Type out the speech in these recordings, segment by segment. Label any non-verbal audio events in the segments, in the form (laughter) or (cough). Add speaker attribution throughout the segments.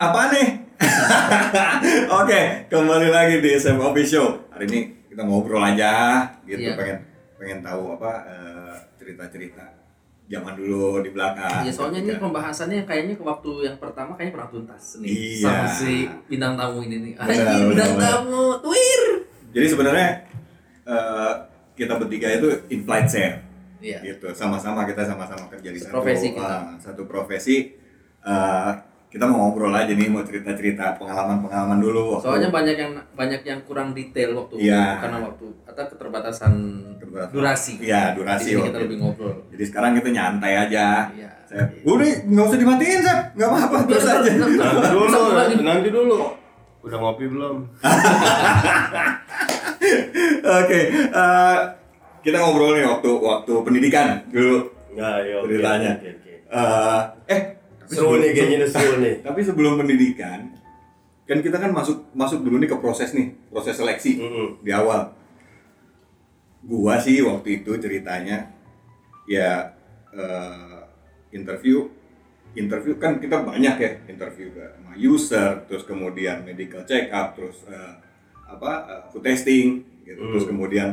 Speaker 1: Apa nih? (laughs) Oke, kembali lagi di SM Office Show. Hari ini kita ngobrol aja, gitu.
Speaker 2: Iya.
Speaker 1: Pengen pengen tahu apa eh, cerita-cerita zaman dulu di belakang.
Speaker 2: Ya soalnya ini
Speaker 1: Ketika-
Speaker 2: pembahasannya kayaknya ke waktu yang pertama kayaknya pernah tuntas nih
Speaker 1: Iya.
Speaker 2: sama si bintang tamu ini nih.
Speaker 1: Benar,
Speaker 2: bintang tamu, twir.
Speaker 1: Jadi sebenarnya eh, kita bertiga itu in flight share.
Speaker 2: Iya.
Speaker 1: gitu sama-sama kita sama-sama kerja di satu
Speaker 2: Profesi kita.
Speaker 1: ah, satu profesi Eh, kita mau ngobrol aja nih mau cerita-cerita pengalaman-pengalaman dulu waktu
Speaker 2: Soalnya banyak yang banyak yang kurang detail waktu
Speaker 1: Iya.
Speaker 2: karena waktu atau keterbatasan
Speaker 1: Keterbatasan.
Speaker 2: durasi.
Speaker 1: Iya, durasi
Speaker 2: Di sini
Speaker 1: waktu
Speaker 2: kita lebih ngobrol.
Speaker 1: jadi sekarang kita nyantai aja
Speaker 2: Iya.
Speaker 1: Sep. udah nggak usah dimatiin Sep nggak apa-apa terus aja
Speaker 3: Nanti dulu, nanti dulu. Udah ngopi belum? (laughs)
Speaker 1: oke eh, kita ngobrol nih waktu waktu pendidikan dulu
Speaker 3: Enggak, ya
Speaker 1: ceritanya
Speaker 3: oke, oke.
Speaker 1: Eh, eh tapi
Speaker 3: Seru nih kayaknya seru nih.
Speaker 1: tapi sebelum pendidikan kan kita kan masuk masuk dulu nih ke proses nih proses seleksi
Speaker 3: Mm-mm.
Speaker 1: di awal gua sih waktu itu ceritanya ya eh, interview interview kan kita banyak ya interview ke sama user terus kemudian medical check up terus eh, apa eh, food testing gitu
Speaker 3: Hmm.
Speaker 1: terus kemudian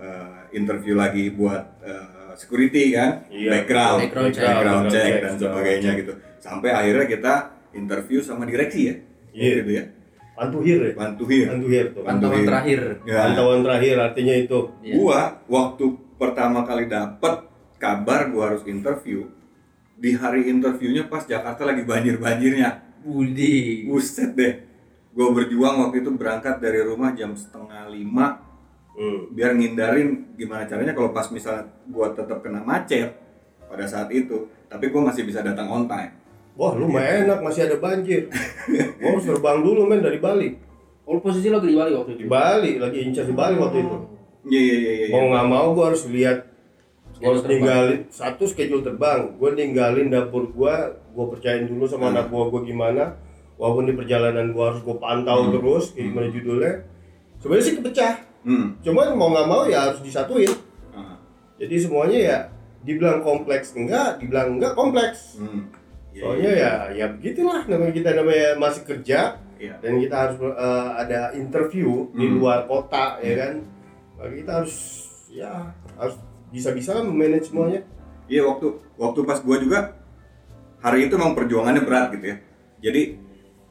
Speaker 1: eh, interview lagi buat eh, security kan
Speaker 3: Iya,
Speaker 1: background
Speaker 2: background check.
Speaker 1: background check
Speaker 3: check,
Speaker 1: dan sebagainya gitu sampai akhirnya kita interview sama direksi ya
Speaker 3: Iya.
Speaker 1: gitu ya
Speaker 3: Pantuhir ya?
Speaker 1: Pantuhir
Speaker 3: Pantuhir tuh.
Speaker 2: Pantauan terakhir.
Speaker 1: Ya.
Speaker 3: Pantauan terakhir artinya itu.
Speaker 2: Iya.
Speaker 1: Gua waktu pertama kali dapet kabar gua harus interview di hari interviewnya pas Jakarta lagi banjir-banjirnya.
Speaker 2: Budi.
Speaker 1: Buset deh. Gua berjuang waktu itu berangkat dari rumah jam setengah lima
Speaker 3: Hmm.
Speaker 1: biar ngindarin gimana caranya kalau pas misalnya gua tetap kena macet pada saat itu, tapi gua masih bisa datang on time.
Speaker 3: Wah, lu mah enak masih ada banjir. Gua harus terbang dulu men dari Bali.
Speaker 2: Oh, posisi lo lagi di Bali waktu itu.
Speaker 3: Di Bali lagi incar di Bali waktu itu.
Speaker 1: Iya iya iya iya.
Speaker 3: Mau nggak mau gua harus lihat gua harus ninggalin satu schedule terbang. Gua ninggalin dapur gua, gua percayain dulu sama
Speaker 1: Hmm.
Speaker 3: anak gua gua gimana. Walaupun di perjalanan gua harus gua pantau
Speaker 1: Hmm.
Speaker 3: terus gimana judulnya. Sebenarnya sih kepecah.
Speaker 1: Hmm.
Speaker 3: Cuman mau nggak mau ya harus disatuin.
Speaker 1: Ah.
Speaker 3: Jadi semuanya ya dibilang kompleks enggak, dibilang enggak kompleks.
Speaker 1: Hmm. Iya,
Speaker 3: Soalnya ya ya begitulah namanya kita namanya masih kerja
Speaker 1: Iya.
Speaker 3: dan kita harus eh, ada interview di
Speaker 1: Hmm.
Speaker 3: luar kota ya kan. Maka kita harus ya harus bisa-bisa kan memanage semuanya.
Speaker 1: Iya waktu waktu pas gua juga hari itu emang perjuangannya berat gitu ya. Jadi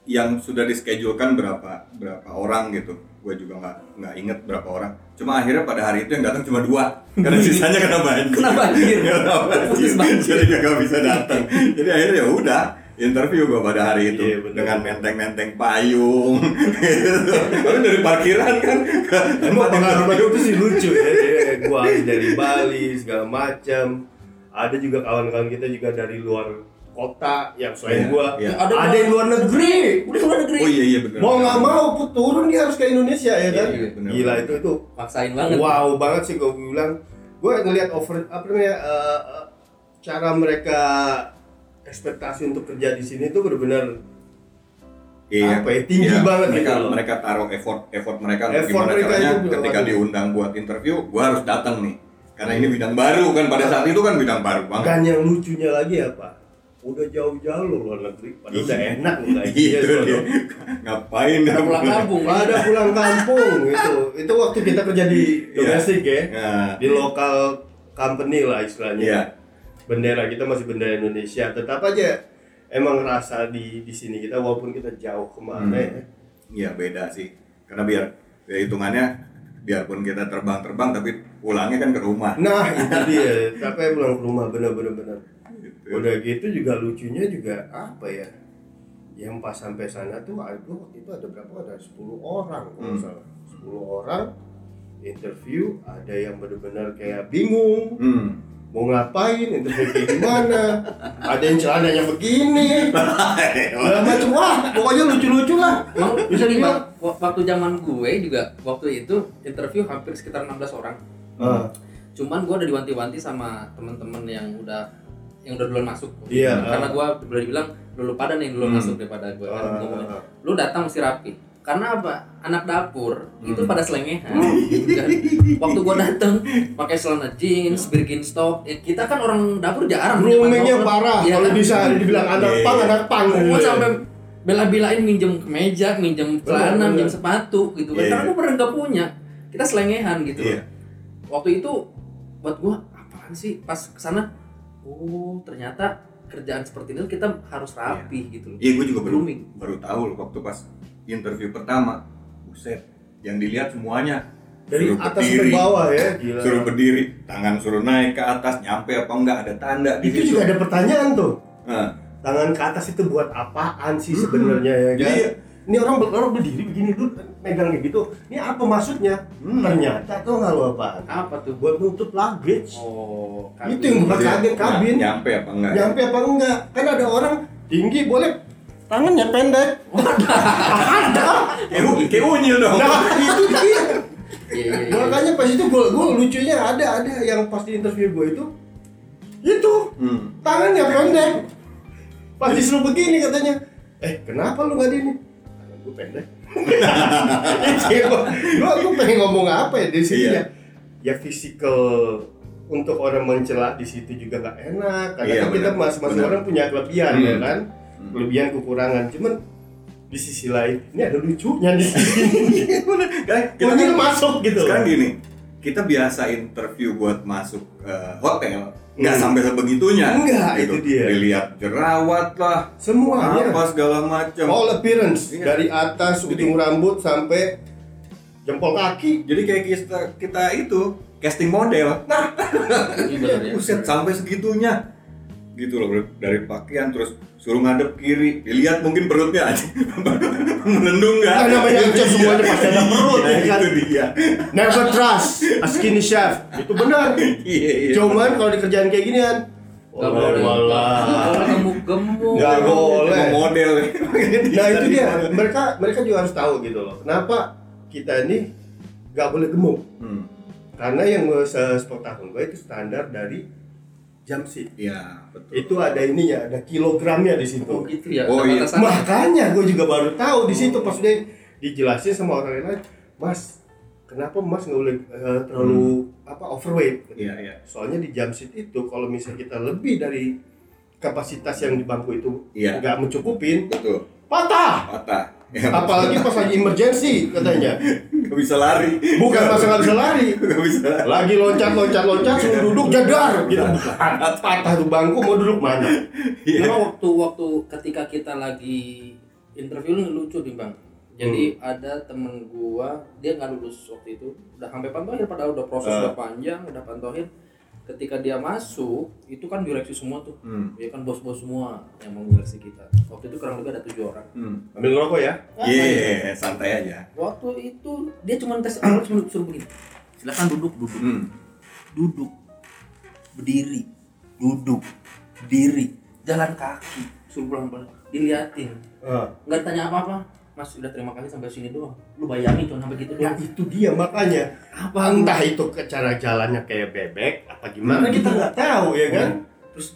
Speaker 1: yang sudah dischedulkan berapa berapa orang gitu. Gua juga nggak nggak inget berapa orang. Cuma akhirnya pada hari itu yang datang cuma dua. Karena (laughs) sisanya kena banjir.
Speaker 2: Kena banjir. (laughs)
Speaker 1: Kena banjir.
Speaker 2: Putus banjir.
Speaker 1: Jadi nggak bisa datang. Jadi akhirnya ya udah interview gua pada hari itu
Speaker 3: Iya, bener.
Speaker 1: dengan menteng-menteng payung gitu. (laughs) Tapi dari parkiran kan tempat
Speaker 3: pengalaman itu sih lucu ya. Habis dari Bali segala macam. Ada juga kawan-kawan kita juga dari luar kota yang selain
Speaker 1: Iya,
Speaker 3: gua
Speaker 1: iya.
Speaker 3: ada, ada yang luar negeri.
Speaker 2: Udah luar negeri.
Speaker 1: Oh iya iya benar.
Speaker 3: Mau nggak mau put turun dia harus ke Indonesia ya kan?
Speaker 1: Iya, iya, bener.
Speaker 3: Gila itu itu
Speaker 2: Paksain banget.
Speaker 3: wow banget sih gue bilang. Gue ngelihat over apa namanya eh, cara mereka ekspektasi untuk kerja di sini tuh benar-benar
Speaker 1: Iya,
Speaker 3: apa ya, tinggi banget
Speaker 1: mereka,
Speaker 3: gitu loh.
Speaker 1: Mereka taruh effort effort mereka
Speaker 3: Effort
Speaker 1: gimana
Speaker 3: mereka
Speaker 1: caranya
Speaker 3: itu,
Speaker 1: ketika
Speaker 3: aduh.
Speaker 1: diundang buat interview, gua harus datang nih. Karena ini bidang baru kan pada saat itu kan bidang baru banget.
Speaker 3: dan yang lucunya lagi apa? Udah jauh-jauh loh luar negeri, padahal udah enak loh kayak
Speaker 1: Iya,
Speaker 3: gitu.
Speaker 1: dia. Ngapain dah
Speaker 2: Pulang kampung.
Speaker 3: Pada pulang kampung gitu. Itu waktu kita kerja di domestik ya.
Speaker 1: Nah,
Speaker 3: Di lokal company lah istilahnya.
Speaker 1: Iya.
Speaker 3: Bendera kita masih bendera Indonesia. Tetap aja emang rasa di di sini kita walaupun kita jauh ke mana
Speaker 1: Hmm.
Speaker 3: ya.
Speaker 1: Iya beda sih. Karena biar ya hitungannya biarpun kita terbang-terbang tapi pulangnya kan ke rumah.
Speaker 3: Nah itu dia. Tapi pulang ke rumah bener-bener bener.
Speaker 1: Gitu.
Speaker 3: Udah gitu juga lucunya juga apa ya? Yang pas sampai sana tuh aku waktu itu ada berapa? Ada 10 orang kalau
Speaker 1: Hmm.
Speaker 3: salah. 10 orang interview ada yang bener-bener kayak bingung
Speaker 1: Hmm.
Speaker 3: mau ngapain interview kayak gimana ada yang celananya begini (laughs) segala macam wah pokoknya lucu-lucu lah bisa dibilang
Speaker 2: waktu zaman gue juga waktu itu interview hampir sekitar 16 orang.
Speaker 3: Ah,
Speaker 2: Cuman gue udah diwanti-wanti sama teman-teman yang udah yang udah duluan masuk.
Speaker 3: Iya.
Speaker 2: Karena gue boleh dibilang lu pada nih yang duluan
Speaker 1: Hmm.
Speaker 2: masuk daripada gue. kan
Speaker 3: Ah,
Speaker 2: ngomongnya.
Speaker 3: ah, ah.
Speaker 2: Lu datang mesti rapi. Karena apa? Anak dapur itu
Speaker 1: Hmm.
Speaker 2: pada selengehan. gitu kan. Waktu gua datang pakai celana jeans, Birkenstock, ya kita kan orang dapur jarang
Speaker 3: groomingnya parah
Speaker 2: Iya
Speaker 3: kalau
Speaker 2: kan?
Speaker 3: bisa dibilang anak
Speaker 1: Iya,
Speaker 3: pang
Speaker 1: iya.
Speaker 3: anak pang
Speaker 2: Gua sampai bela-belain minjem kemeja, minjem celana, minjem sepatu gitu kan.
Speaker 1: Iya,
Speaker 2: Karena
Speaker 1: iya.
Speaker 2: gue pernah nggak punya. Kita selengehan gitu.
Speaker 1: Iya.
Speaker 2: Waktu itu buat gua apaan sih pas ke sana oh ternyata kerjaan seperti ini kita harus rapi gitu loh.
Speaker 1: Iya, gue juga baru baru tahu loh waktu pas interview pertama. Buset, yang dilihat semuanya
Speaker 3: dari
Speaker 1: Suruh
Speaker 3: atas
Speaker 1: berdiri.
Speaker 3: bawah ya gila
Speaker 1: suruh berdiri, tangan suruh naik ke atas, nyampe apa enggak ada tanda di
Speaker 3: itu
Speaker 1: situ.
Speaker 3: juga ada pertanyaan tuh
Speaker 1: Nah,
Speaker 3: tangan ke atas itu buat apaan sih
Speaker 1: Mm-mm.
Speaker 3: sebenarnya ya kan?
Speaker 1: Jadi,
Speaker 3: ini orang ber- orang berdiri begini dulu megang kayak gitu. Ini apa maksudnya?
Speaker 1: Hmm.
Speaker 3: Ternyata tuh nggak lo apaan?
Speaker 2: Apa tuh?
Speaker 3: Buat nutup luggage.
Speaker 2: Oh,
Speaker 3: Itu yang buat kaget kabin.
Speaker 1: Nah, nyampe apa enggak?
Speaker 3: Nyampe apa enggak? Kan ada orang tinggi boleh tangannya pendek. ada.
Speaker 1: Kayak unyil dong.
Speaker 3: Nah itu dia.
Speaker 2: Iya, iya, iya.
Speaker 3: Makanya pas itu gue gue lucunya ada ada yang pas di interview gue itu itu
Speaker 1: Hmm.
Speaker 3: tangannya pendek. Pas disuruh begini katanya, eh kenapa lu nggak di ini? Gue pendek. (laughs) gue gue pengen ngomong apa ya di sini
Speaker 1: Iya.
Speaker 3: ya? Ya physical untuk orang mencela di situ juga nggak enak. Karena
Speaker 1: Iya,
Speaker 3: kan kita masing-masing orang punya kelebihan
Speaker 1: Hmm.
Speaker 3: ya kan,
Speaker 1: Hmm.
Speaker 3: kelebihan kekurangan. Cuman di sisi lain ini ada lucunya di sini. (laughs)
Speaker 1: Kita kan-
Speaker 3: masuk gitu.
Speaker 1: Sekarang gini, kita biasa interview buat masuk eh, hotel, nggak
Speaker 3: Hmm.
Speaker 1: sampai sebegitunya.
Speaker 3: Enggak, itu dia.
Speaker 1: Dilihat jerawat lah,
Speaker 3: Semuanya.
Speaker 1: apa segala macam.
Speaker 3: All appearance
Speaker 1: Iya.
Speaker 3: dari atas
Speaker 1: Jadi-
Speaker 3: ujung rambut sampai jempol kaki.
Speaker 1: Jadi kayak kita kita itu casting model.
Speaker 3: Nah, (laughs)
Speaker 2: Iya, benar ya.
Speaker 1: Buset sampai segitunya. Gitu loh dari pakaian terus suruh ngadep kiri, dilihat mungkin perutnya aja (laughs) menendung nggak?
Speaker 3: Nah, namanya chef semuanya pasti ada perut,
Speaker 1: Nah,
Speaker 3: ya kan?
Speaker 1: itu dia.
Speaker 3: never trust a skinny chef. Itu benar.
Speaker 1: Iya iya.
Speaker 3: Cuman kalau dikerjain kayak ginian,
Speaker 2: Gak boleh. Gemuk-gemuk.
Speaker 3: Nggak boleh.
Speaker 1: Model. (laughs)
Speaker 3: Nah itu dia. Mereka mereka juga harus tahu gitu loh. Kenapa kita ini nggak boleh gemuk?
Speaker 1: Hmm.
Speaker 3: Karena yang sepengetahuan gue itu standar dari jam shift.
Speaker 1: Iya, betul.
Speaker 3: Itu ada ininya, ada kilogramnya di situ.
Speaker 2: Oh gitu ya.
Speaker 1: Oh, iya.
Speaker 3: Makanya gue juga baru tahu di situ pas dia dijelasin sama orang lain, Mas, kenapa Mas nggak boleh eh, terlalu apa overweight?
Speaker 1: Iya, iya.
Speaker 3: Soalnya di jam sheet itu kalau misalnya kita lebih dari kapasitas yang di bangku itu
Speaker 1: Iya.
Speaker 3: nggak mencukupin,
Speaker 1: Betul.
Speaker 3: patah.
Speaker 1: Patah. Ya,
Speaker 3: Apalagi pas lagi emergency katanya.
Speaker 1: Gak bisa lari.
Speaker 3: Bukan masa nggak bisa lari.
Speaker 1: Gak bisa lari.
Speaker 3: Lagi loncat loncat loncat suruh duduk jadar gitu. Patah tuh bangku mau duduk mana?
Speaker 1: Iya.
Speaker 2: Cuma waktu waktu ketika kita lagi interview ini lucu nih bang. Jadi
Speaker 3: Hmm.
Speaker 2: ada temen gua dia nggak lulus waktu itu udah sampai pantohir padahal udah proses
Speaker 1: Ah.
Speaker 2: udah panjang udah pantohir. Ketika dia masuk itu kan direksi semua tuh.
Speaker 1: Hmm.
Speaker 2: Ya kan bos-bos semua yang mau menyeleksi kita. Waktu itu kurang lebih ada tujuh orang.
Speaker 1: Hmm.
Speaker 3: Ambil ngerokok ya.
Speaker 1: Iya, santai aja.
Speaker 2: Waktu itu dia cuma tes awal cuma suruh begini. Silakan duduk duduk
Speaker 1: Hmm.
Speaker 2: duduk berdiri duduk berdiri jalan kaki suruh pulang pulang diliatin
Speaker 3: Ah.
Speaker 2: nggak tanya apa apa mas udah terima kasih sampai sini doang lu bayangin cuma sampai gitu
Speaker 3: Ya
Speaker 2: doang
Speaker 3: itu dia makanya
Speaker 2: apa
Speaker 3: entah itu ke cara jalannya kayak bebek apa gimana
Speaker 1: Hmm.
Speaker 3: kita nggak tahu ya kan
Speaker 2: terus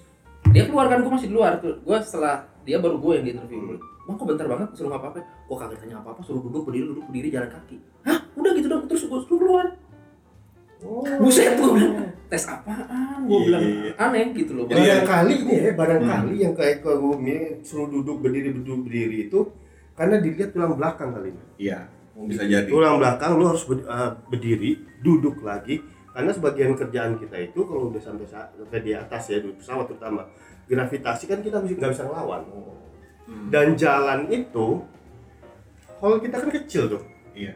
Speaker 2: dia keluar kan gue masih di luar tuh gue setelah dia baru gue yang di interview Bang kok bentar banget suruh apa apa gue kagak tanya apa apa suruh duduk berdiri duduk berdiri jalan kaki hah udah gitu dong terus gue suruh keluar buset gue bilang tes apaan gue
Speaker 1: Iya,
Speaker 2: bilang
Speaker 1: iya, iya.
Speaker 2: aneh gitu loh
Speaker 1: ya-
Speaker 3: barangkali nih ya barangkali yang kayak gue ini suruh duduk berdiri duduk berdiri itu karena dilihat tulang belakang kali ini
Speaker 1: Iya, bisa jadi.
Speaker 3: tulang belakang lu harus eh, berdiri duduk lagi karena sebagian kerjaan kita itu kalau udah sampai saat sampai di atas ya di pesawat terutama gravitasi kan kita mesti nggak bisa ngelawan
Speaker 1: Hmm.
Speaker 3: dan jalan itu kalau kita kan kecil tuh
Speaker 1: Iya.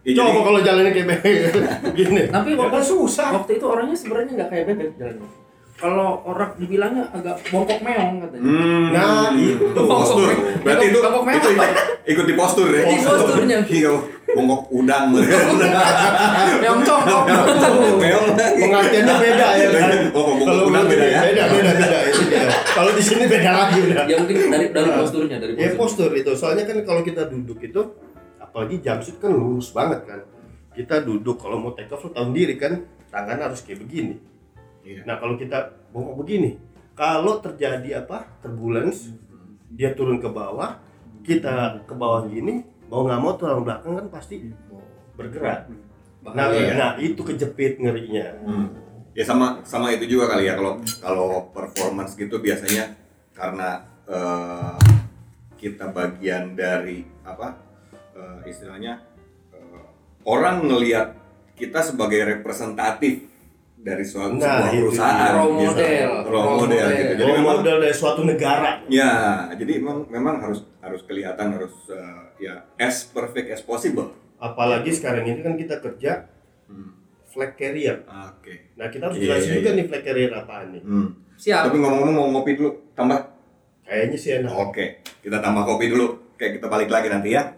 Speaker 1: Ya,
Speaker 3: coba
Speaker 1: jadi-
Speaker 3: kalau jalannya kayak (laughs) begini
Speaker 2: Tapi
Speaker 3: ya
Speaker 2: waktu
Speaker 3: kan susah
Speaker 2: waktu itu orangnya sebenarnya nggak kayak bebek jalannya. Kalau orang dibilangnya agak bongkok meong katanya.
Speaker 1: Hmm.
Speaker 3: Nah, itu.
Speaker 1: postur. Berarti itu
Speaker 2: Bongkok meong
Speaker 1: itu
Speaker 2: apa?
Speaker 1: ikut di postur ya.
Speaker 2: Di posturnya. (laughs)
Speaker 1: Iya, bongkok udang. (laughs)
Speaker 2: meong congkok.
Speaker 1: Meong.
Speaker 3: pengertiannya beda ya kan
Speaker 1: Oh, bongkok
Speaker 3: kalau
Speaker 1: udang beda ya.
Speaker 3: beda beda beda kalau di sini beda lagi udah
Speaker 2: ya mungkin dari dari posturnya dari
Speaker 3: ya
Speaker 2: postur.
Speaker 3: postur itu soalnya kan kalau kita duduk itu apalagi jumpsuit kan lurus banget kan kita duduk kalau mau take off lu tahu diri kan tangan harus kayak begini
Speaker 1: Iya.
Speaker 3: nah kalau kita bongkok begini kalau terjadi apa turbulence dia turun ke bawah kita ke bawah gini mau nggak mau tulang belakang kan pasti bergerak nah,
Speaker 2: ya.
Speaker 3: nah itu kejepit ngerinya
Speaker 1: Hmm. Ya sama sama itu juga kali ya kalau kalau performance gitu biasanya karena eh, kita bagian dari apa eh, istilahnya eh, orang ngelihat kita sebagai representatif dari suatu
Speaker 3: Nah,
Speaker 1: sebuah
Speaker 3: itu
Speaker 1: perusahaan.
Speaker 2: Role
Speaker 1: gitu.
Speaker 2: model.
Speaker 1: role
Speaker 2: Role
Speaker 1: model
Speaker 2: model.
Speaker 1: gitu jadi
Speaker 3: Role
Speaker 1: memang
Speaker 3: model dari suatu negara
Speaker 1: ya jadi memang memang harus harus kelihatan harus eh, ya as perfect as possible
Speaker 3: apalagi sekarang ini kan kita kerja
Speaker 1: Hmm.
Speaker 3: flag carrier
Speaker 1: oke
Speaker 3: nah kita harus jelasin
Speaker 1: iya,
Speaker 3: juga
Speaker 1: iya.
Speaker 3: nih flag carrier apaan nih
Speaker 1: Hmm.
Speaker 2: Siap.
Speaker 1: tapi ngomong-ngomong mau ngopi dulu tambah
Speaker 3: kayaknya sih enak
Speaker 1: oke kita tambah kopi dulu oke kita balik lagi nanti ya